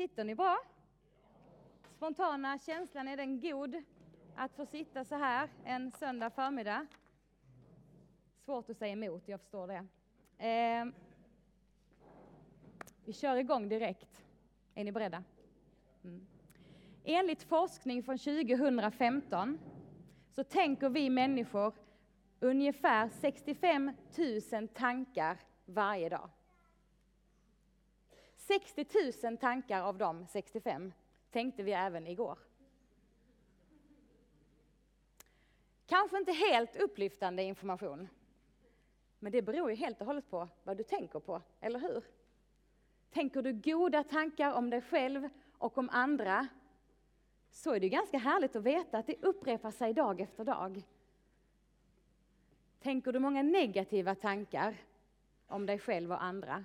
Sitter ni bra? Spontana känslan, är den god att få sitta så här en söndag förmiddag? Svårt att säga emot, jag förstår det. Eh, vi kör igång direkt. Är ni beredda? Mm. Enligt forskning från 2015 så tänker vi människor ungefär 65 000 tankar varje dag. 60 000 tankar av de 65 tänkte vi även igår. Kanske inte helt upplyftande information. Men det beror ju helt och hållet på vad du tänker på, eller hur? Tänker du goda tankar om dig själv och om andra så är det ganska härligt att veta att det upprepar sig dag efter dag. Tänker du många negativa tankar om dig själv och andra?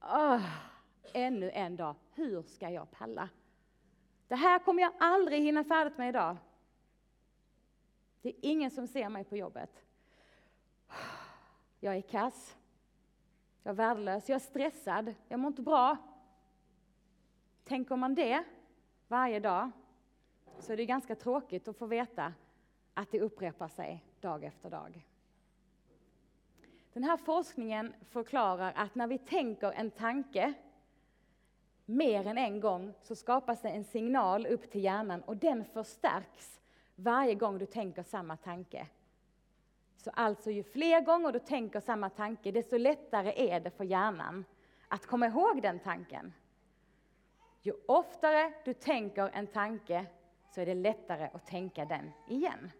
Oh, ännu en dag, hur ska jag palla? Det här kommer jag aldrig hinna färdigt med idag. Det är ingen som ser mig på jobbet. Jag är kass. Jag är värdelös. Jag är stressad. Jag mår inte bra. Tänker man det varje dag så är det ganska tråkigt att få veta att det upprepar sig dag efter dag. Den här forskningen förklarar att när vi tänker en tanke mer än en gång så skapas det en signal upp till hjärnan och den förstärks varje gång du tänker samma tanke. Så alltså ju fler gånger du tänker samma tanke, desto lättare är det för hjärnan att komma ihåg den tanken. Ju oftare du tänker en tanke så är det lättare att tänka den igen.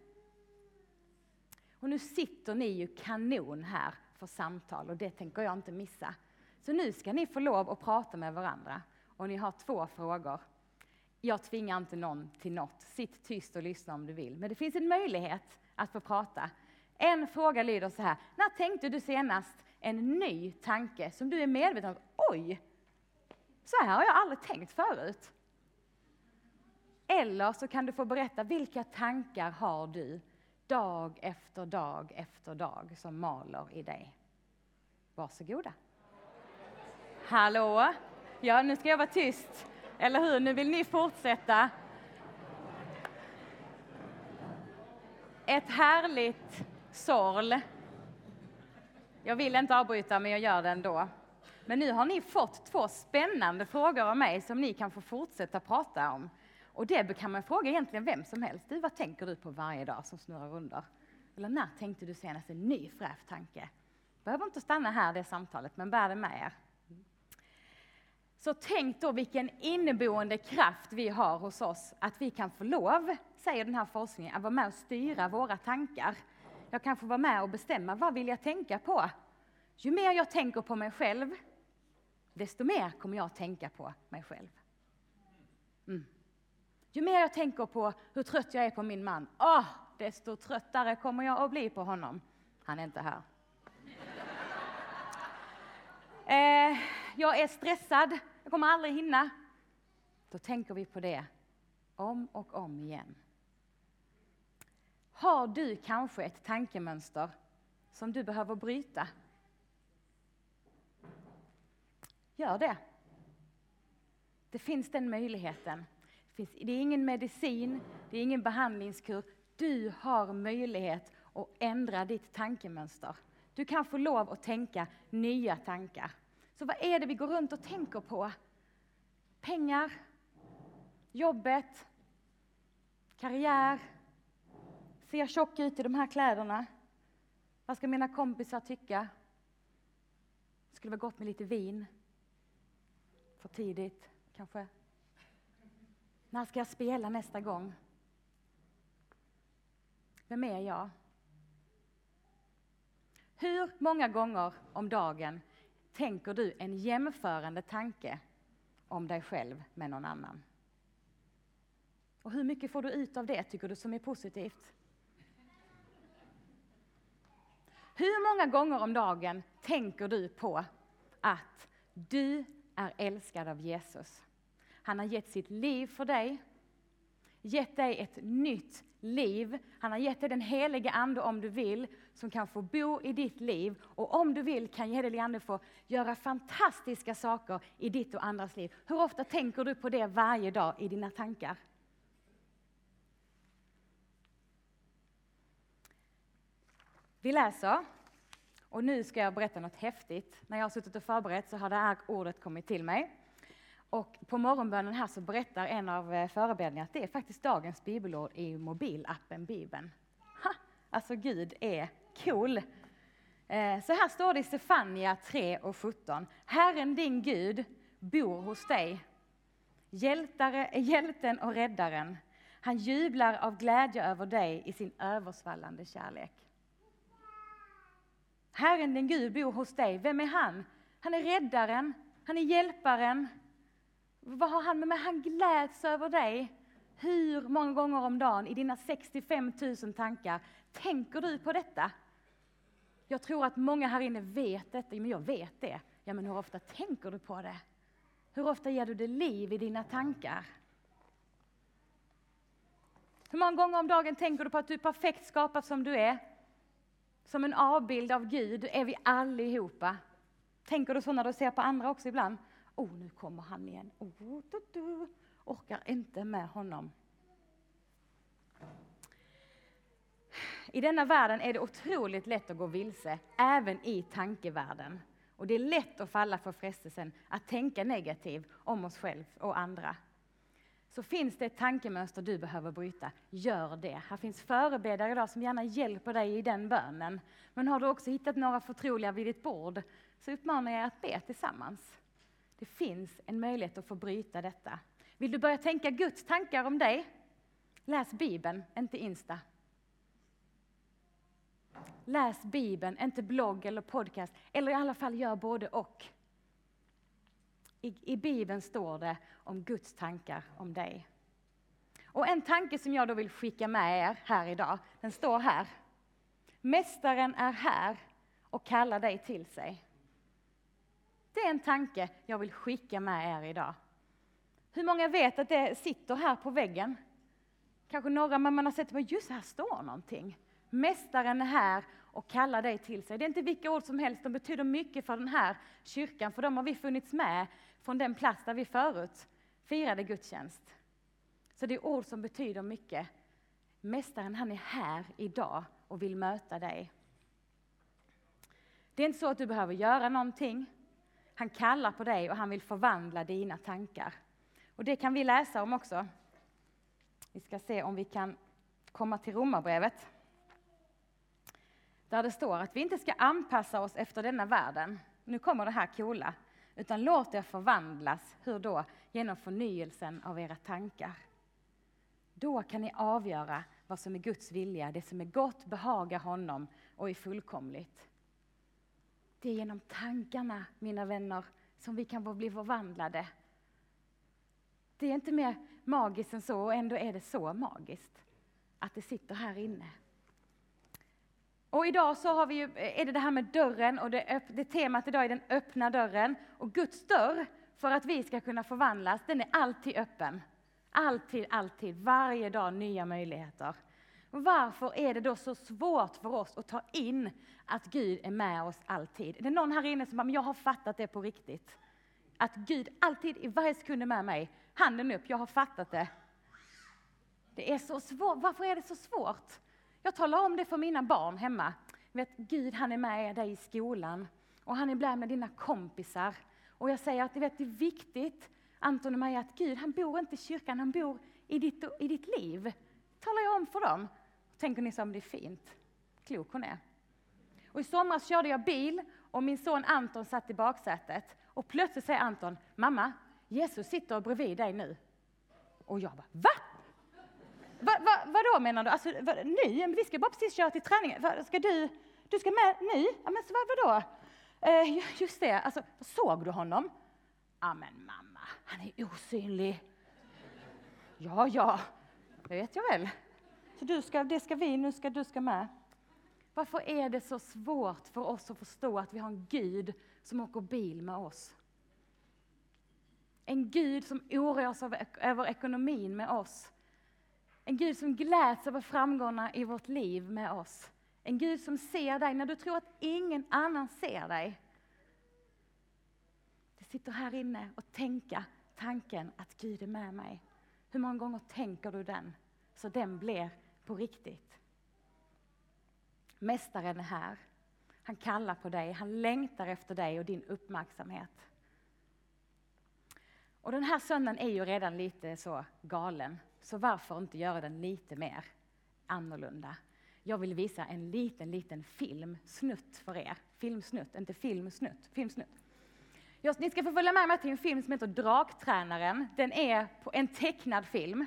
Och nu sitter ni ju kanon här för samtal och det tänker jag inte missa. Så nu ska ni få lov att prata med varandra och ni har två frågor. Jag tvingar inte någon till något. Sitt tyst och lyssna om du vill. Men det finns en möjlighet att få prata. En fråga lyder så här. När tänkte du senast en ny tanke som du är medveten om? Oj! Så här har jag aldrig tänkt förut. Eller så kan du få berätta vilka tankar har du dag efter dag efter dag som maler i dig. Varsågoda. Hallå? Ja, nu ska jag vara tyst. Eller hur? Nu vill ni fortsätta. Ett härligt sorl. Jag vill inte avbryta, men jag gör det ändå. Men nu har ni fått två spännande frågor av mig som ni kan få fortsätta prata om. Och det kan man fråga egentligen vem som helst. Du, vad tänker du på varje dag som snurrar under? Eller när tänkte du senast en ny fräsch tanke? Behöver inte stanna här det samtalet, men bär det med er. Så tänk då vilken inneboende kraft vi har hos oss, att vi kan få lov, säger den här forskningen, att vara med och styra våra tankar. Jag kan få vara med och bestämma, vad vill jag tänka på? Ju mer jag tänker på mig själv, desto mer kommer jag att tänka på mig själv. Mm. Ju mer jag tänker på hur trött jag är på min man, oh, desto tröttare kommer jag att bli på honom. Han är inte här. Eh, jag är stressad, jag kommer aldrig hinna. Då tänker vi på det om och om igen. Har du kanske ett tankemönster som du behöver bryta? Gör det. Det finns den möjligheten. Det, finns, det är ingen medicin, det är ingen behandlingskur. Du har möjlighet att ändra ditt tankemönster. Du kan få lov att tänka nya tankar. Så vad är det vi går runt och tänker på? Pengar, jobbet, karriär, ser jag tjock ut i de här kläderna? Vad ska mina kompisar tycka? Skulle vara gott med lite vin. För tidigt, kanske. När ska jag spela nästa gång? Vem är jag? Hur många gånger om dagen tänker du en jämförande tanke om dig själv med någon annan? Och hur mycket får du ut av det, tycker du, som är positivt? Hur många gånger om dagen tänker du på att du är älskad av Jesus? Han har gett sitt liv för dig gett dig ett nytt liv. Han har gett dig den helige Ande om du vill, som kan få bo i ditt liv. Och om du vill kan helige Ande få göra fantastiska saker i ditt och andras liv. Hur ofta tänker du på det varje dag i dina tankar? Vi läser, och nu ska jag berätta något häftigt. När jag har suttit och förberett så har det här ordet kommit till mig. Och på morgonbönen här så berättar en av eh, förebilderna förebedjarna att det är faktiskt dagens bibelord i mobilappen Bibeln. Ha! Alltså Gud är cool. Eh, så här står det i Stefania 3 och 17. Herren din Gud bor hos dig. Hjältare, eh, hjälten och räddaren. Han jublar av glädje över dig i sin översvallande kärlek. Herren din Gud bor hos dig. Vem är han? Han är räddaren, han är hjälparen. Vad har han med mig? Han gläds över dig. Hur många gånger om dagen i dina 65 000 tankar tänker du på detta? Jag tror att många här inne vet detta, men jag vet det. Ja, men hur ofta tänker du på det? Hur ofta ger du det liv i dina tankar? Hur många gånger om dagen tänker du på att du är perfekt skapad som du är? Som en avbild av Gud är vi allihopa. Tänker du så när du ser på andra också ibland? Oh, nu kommer han igen. Oh, du, du. Orkar inte med honom. I denna världen är det otroligt lätt att gå vilse, även i tankevärlden. Och det är lätt att falla för frestelsen att tänka negativt om oss själva och andra. Så finns det ett tankemönster du behöver bryta, gör det. Här finns förebedjare idag som gärna hjälper dig i den bönen. Men har du också hittat några förtroliga vid ditt bord, så uppmanar jag er att be tillsammans. Det finns en möjlighet att få bryta detta. Vill du börja tänka Guds tankar om dig? Läs Bibeln, inte Insta. Läs Bibeln, inte blogg eller podcast, eller i alla fall gör både och. I, I Bibeln står det om Guds tankar om dig. Och en tanke som jag då vill skicka med er här idag, den står här. Mästaren är här och kallar dig till sig. Det är en tanke jag vill skicka med er idag. Hur många vet att det sitter här på väggen? Kanske några, men man har sett att just här står någonting. Mästaren är här och kallar dig till sig. Det är inte vilka ord som helst, de betyder mycket för den här kyrkan, för de har vi funnits med från den plats där vi förut firade gudstjänst. Så det är ord som betyder mycket. Mästaren, han är här idag och vill möta dig. Det är inte så att du behöver göra någonting. Han kallar på dig och han vill förvandla dina tankar. Och det kan vi läsa om också. Vi ska se om vi kan komma till Romarbrevet. Där det står att vi inte ska anpassa oss efter denna världen. Nu kommer det här coola. Utan låt er förvandlas. Hur då? Genom förnyelsen av era tankar. Då kan ni avgöra vad som är Guds vilja, det som är gott, behagar honom och är fullkomligt. Det är genom tankarna, mina vänner, som vi kan bli förvandlade. Det är inte mer magiskt än så, och ändå är det så magiskt att det sitter här inne. Och idag så har vi ju, eh, är det det här med dörren och det, det temat idag är den öppna dörren. Och Guds dörr, för att vi ska kunna förvandlas, den är alltid öppen. Alltid, alltid, varje dag nya möjligheter. Varför är det då så svårt för oss att ta in att Gud är med oss alltid? Är Det någon här inne som bara, men jag har fattat det på riktigt. Att Gud alltid, i varje sekund är med mig. Handen upp, jag har fattat det. Det är så svårt. Varför är det så svårt? Jag talar om det för mina barn hemma. Vet, Gud han är med dig i skolan och han är med dina kompisar. Och jag säger att vet, det är viktigt, Anton och Maja, att Gud han bor inte i kyrkan, han bor i ditt, i ditt liv talar jag om för dem. Tänker ni som det är fint? Klok hon är. Och I somras körde jag bil och min son Anton satt i baksätet. Och plötsligt säger Anton, mamma, Jesus sitter bredvid dig nu. Och jag bara, va? Va, va, vadå menar du? Alltså, va, nu? Vi ska bara precis köra till träningen. Va, ska du, du ska med nu? Ja, men så, vad, vadå? Eh, just det, alltså, såg du honom? Ja men mamma, han är osynlig. Ja, ja, det vet jag väl. Så du ska, det ska vi, nu ska du ska med. Varför är det så svårt för oss att förstå att vi har en Gud som åker bil med oss? En Gud som oroar sig över, över ekonomin med oss. En Gud som gläds över framgångarna i vårt liv med oss. En Gud som ser dig när du tror att ingen annan ser dig. Det sitter här inne och tänka tanken att Gud är med mig. Hur många gånger tänker du den? Så den blir på riktigt. Mästaren är här. Han kallar på dig, han längtar efter dig och din uppmärksamhet. Och den här söndagen är ju redan lite så galen, så varför inte göra den lite mer annorlunda? Jag vill visa en liten, liten filmsnutt för er. Filmsnutt, inte filmsnutt, filmsnutt. Just, ni ska få följa med mig till en film som heter Draktränaren. Den är en tecknad film.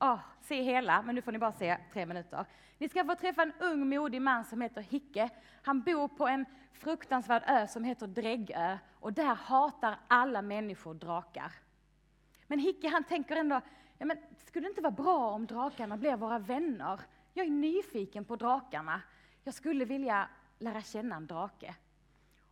Oh, se hela, men nu får ni bara se tre minuter. Ni ska få träffa en ung modig man som heter Hicke. Han bor på en fruktansvärd ö som heter Dräggö och där hatar alla människor drakar. Men Hicke han tänker ändå, ja, men skulle det inte vara bra om drakarna blev våra vänner? Jag är nyfiken på drakarna. Jag skulle vilja lära känna en drake.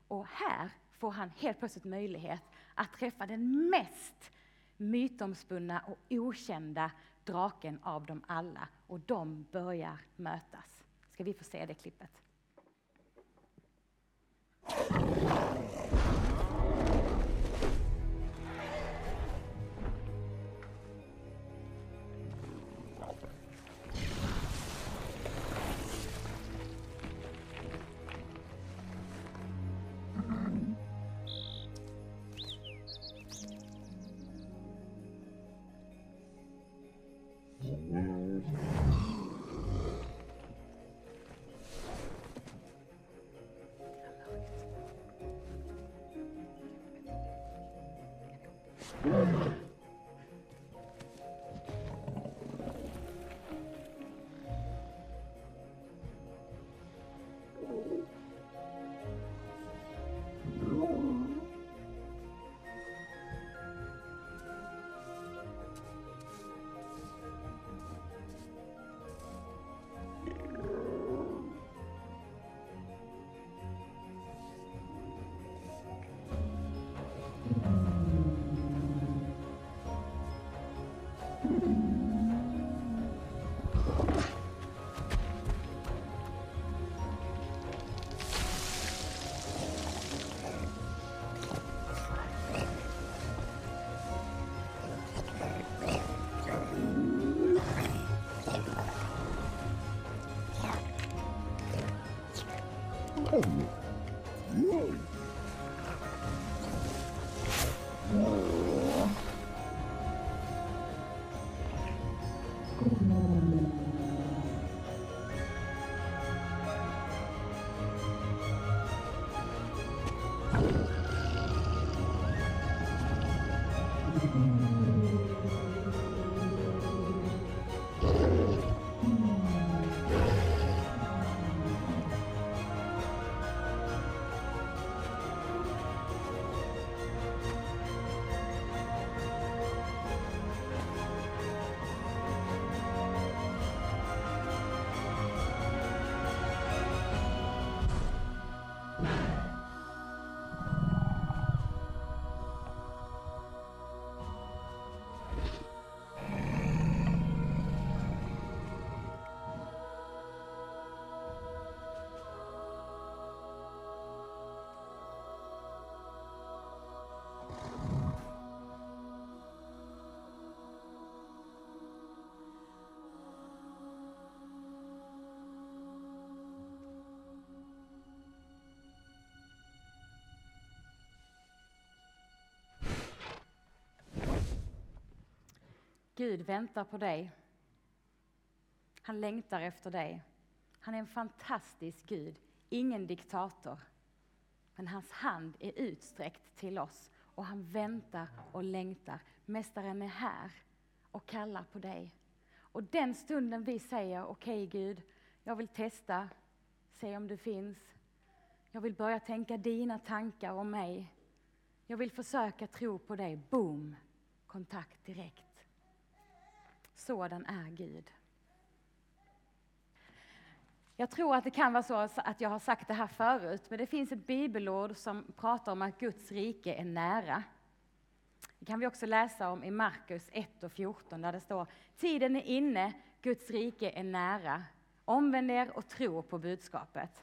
Och här får han helt plötsligt möjlighet att träffa den mest mytomspunna och okända draken av dem alla. Och de börjar mötas. Ska vi få se det klippet? Thank Gud väntar på dig. Han längtar efter dig. Han är en fantastisk Gud, ingen diktator. Men hans hand är utsträckt till oss och han väntar och längtar. Mästaren är här och kallar på dig. Och den stunden vi säger okej okay, Gud, jag vill testa, se om du finns. Jag vill börja tänka dina tankar om mig. Jag vill försöka tro på dig. Boom! Kontakt direkt. Sådan är Gud. Jag tror att det kan vara så att jag har sagt det här förut, men det finns ett bibelord som pratar om att Guds rike är nära. Det kan vi också läsa om i Markus 1 och 14 där det står Tiden är inne, Guds rike är nära. Omvänd er och tro på budskapet.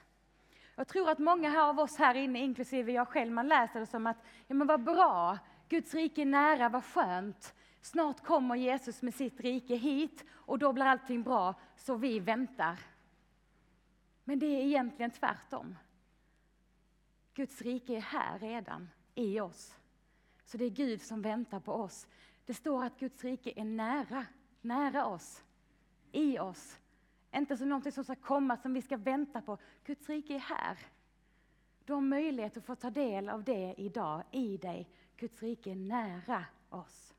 Jag tror att många av oss här inne, inklusive jag själv, man läser det som att, ja men vad bra, Guds rike är nära, vad skönt. Snart kommer Jesus med sitt rike hit och då blir allting bra, så vi väntar. Men det är egentligen tvärtom. Guds rike är här redan, i oss. Så det är Gud som väntar på oss. Det står att Guds rike är nära, nära oss, i oss. Inte som någonting som ska komma, som vi ska vänta på. Guds rike är här. Du har möjlighet att få ta del av det idag, i dig. Guds rike är nära oss.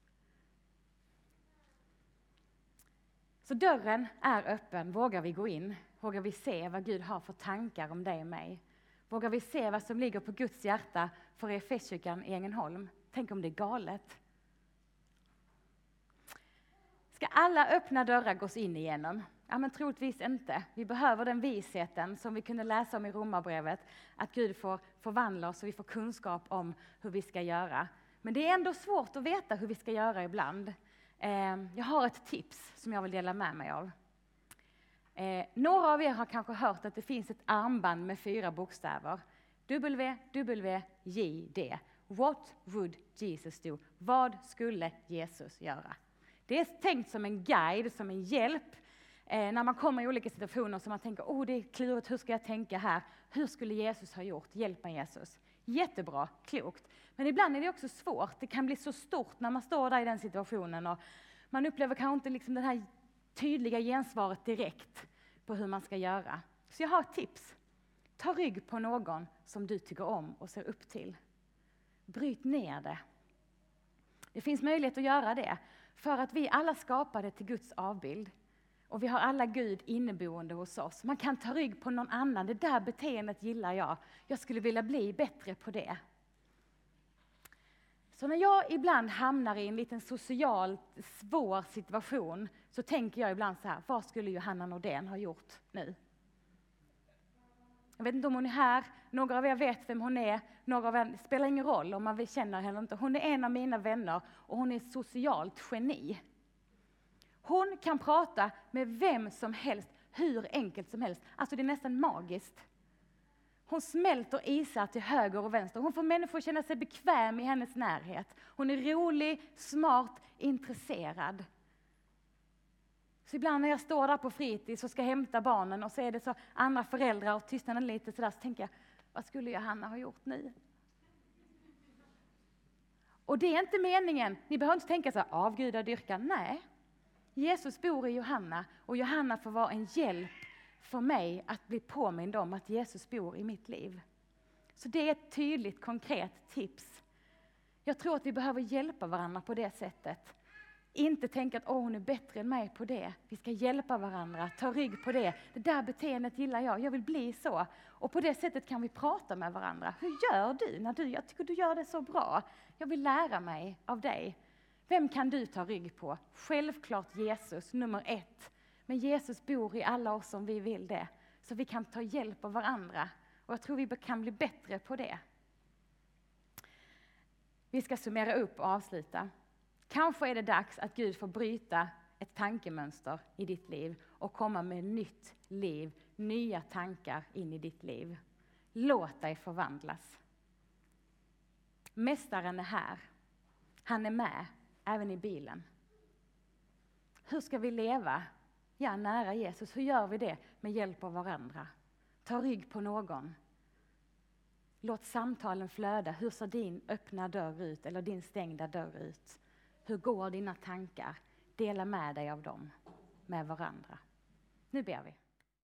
Så dörren är öppen. Vågar vi gå in? Vågar vi se vad Gud har för tankar om dig och mig? Vågar vi se vad som ligger på Guds hjärta för EFS-kyrkan i Ängelholm? Tänk om det är galet? Ska alla öppna dörrar gås in igenom? Ja, men troligtvis inte. Vi behöver den visheten som vi kunde läsa om i Romarbrevet, att Gud får förvandla oss och vi får kunskap om hur vi ska göra. Men det är ändå svårt att veta hur vi ska göra ibland. Ehm, jag har ett tips som jag vill dela med mig av. Ehm, några av er har kanske hört att det finns ett armband med fyra bokstäver. WWJD. What would Jesus do? Vad skulle Jesus göra? Det är tänkt som en guide, som en hjälp eh, när man kommer i olika situationer som man tänker, oh det är klurigt, hur ska jag tänka här? Hur skulle Jesus ha gjort? Hjälp mig Jesus. Jättebra, klokt. Men ibland är det också svårt. Det kan bli så stort när man står där i den situationen och man upplever kanske inte liksom det här tydliga gensvaret direkt på hur man ska göra. Så jag har ett tips. Ta rygg på någon som du tycker om och ser upp till. Bryt ner det. Det finns möjlighet att göra det, för att vi alla skapade till Guds avbild. Och vi har alla Gud inneboende hos oss. Man kan ta rygg på någon annan. Det där beteendet gillar jag. Jag skulle vilja bli bättre på det. Så när jag ibland hamnar i en liten socialt svår situation så tänker jag ibland så här, vad skulle Johanna Nordén ha gjort nu? Jag vet inte om hon är här, några av er vet vem hon är, några av er, det spelar ingen roll om man känner henne eller inte. Hon är en av mina vänner och hon är ett socialt geni. Hon kan prata med vem som helst, hur enkelt som helst. Alltså det är nästan magiskt. Hon smälter isar till höger och vänster. Hon får människor att känna sig bekväm i hennes närhet. Hon är rolig, smart, intresserad. Så ibland när jag står där på fritids och ska hämta barnen och så är det så andra föräldrar och tystnaden lite sådär, så tänker jag, vad skulle Johanna ha gjort nu? Och det är inte meningen, ni behöver inte tänka så här, avgudadyrkan, nej. Jesus bor i Johanna och Johanna får vara en hjälp för mig att bli påmind om att Jesus bor i mitt liv. Så det är ett tydligt, konkret tips. Jag tror att vi behöver hjälpa varandra på det sättet. Inte tänka att åh, hon är bättre än mig på det. Vi ska hjälpa varandra, ta rygg på det. Det där beteendet gillar jag, jag vill bli så. Och på det sättet kan vi prata med varandra. Hur gör du? när du Jag tycker du gör det så bra. Jag vill lära mig av dig. Vem kan du ta rygg på? Självklart Jesus, nummer ett. Men Jesus bor i alla oss om vi vill det. Så vi kan ta hjälp av varandra. Och jag tror vi kan bli bättre på det. Vi ska summera upp och avsluta. Kanske är det dags att Gud får bryta ett tankemönster i ditt liv och komma med nytt liv, nya tankar in i ditt liv. Låt dig förvandlas. Mästaren är här. Han är med, även i bilen. Hur ska vi leva? Ja, nära Jesus. Hur gör vi det? Med hjälp av varandra. Ta rygg på någon. Låt samtalen flöda. Hur ser din öppna dörr ut, eller din stängda dörr ut? Hur går dina tankar? Dela med dig av dem, med varandra. Nu ber vi.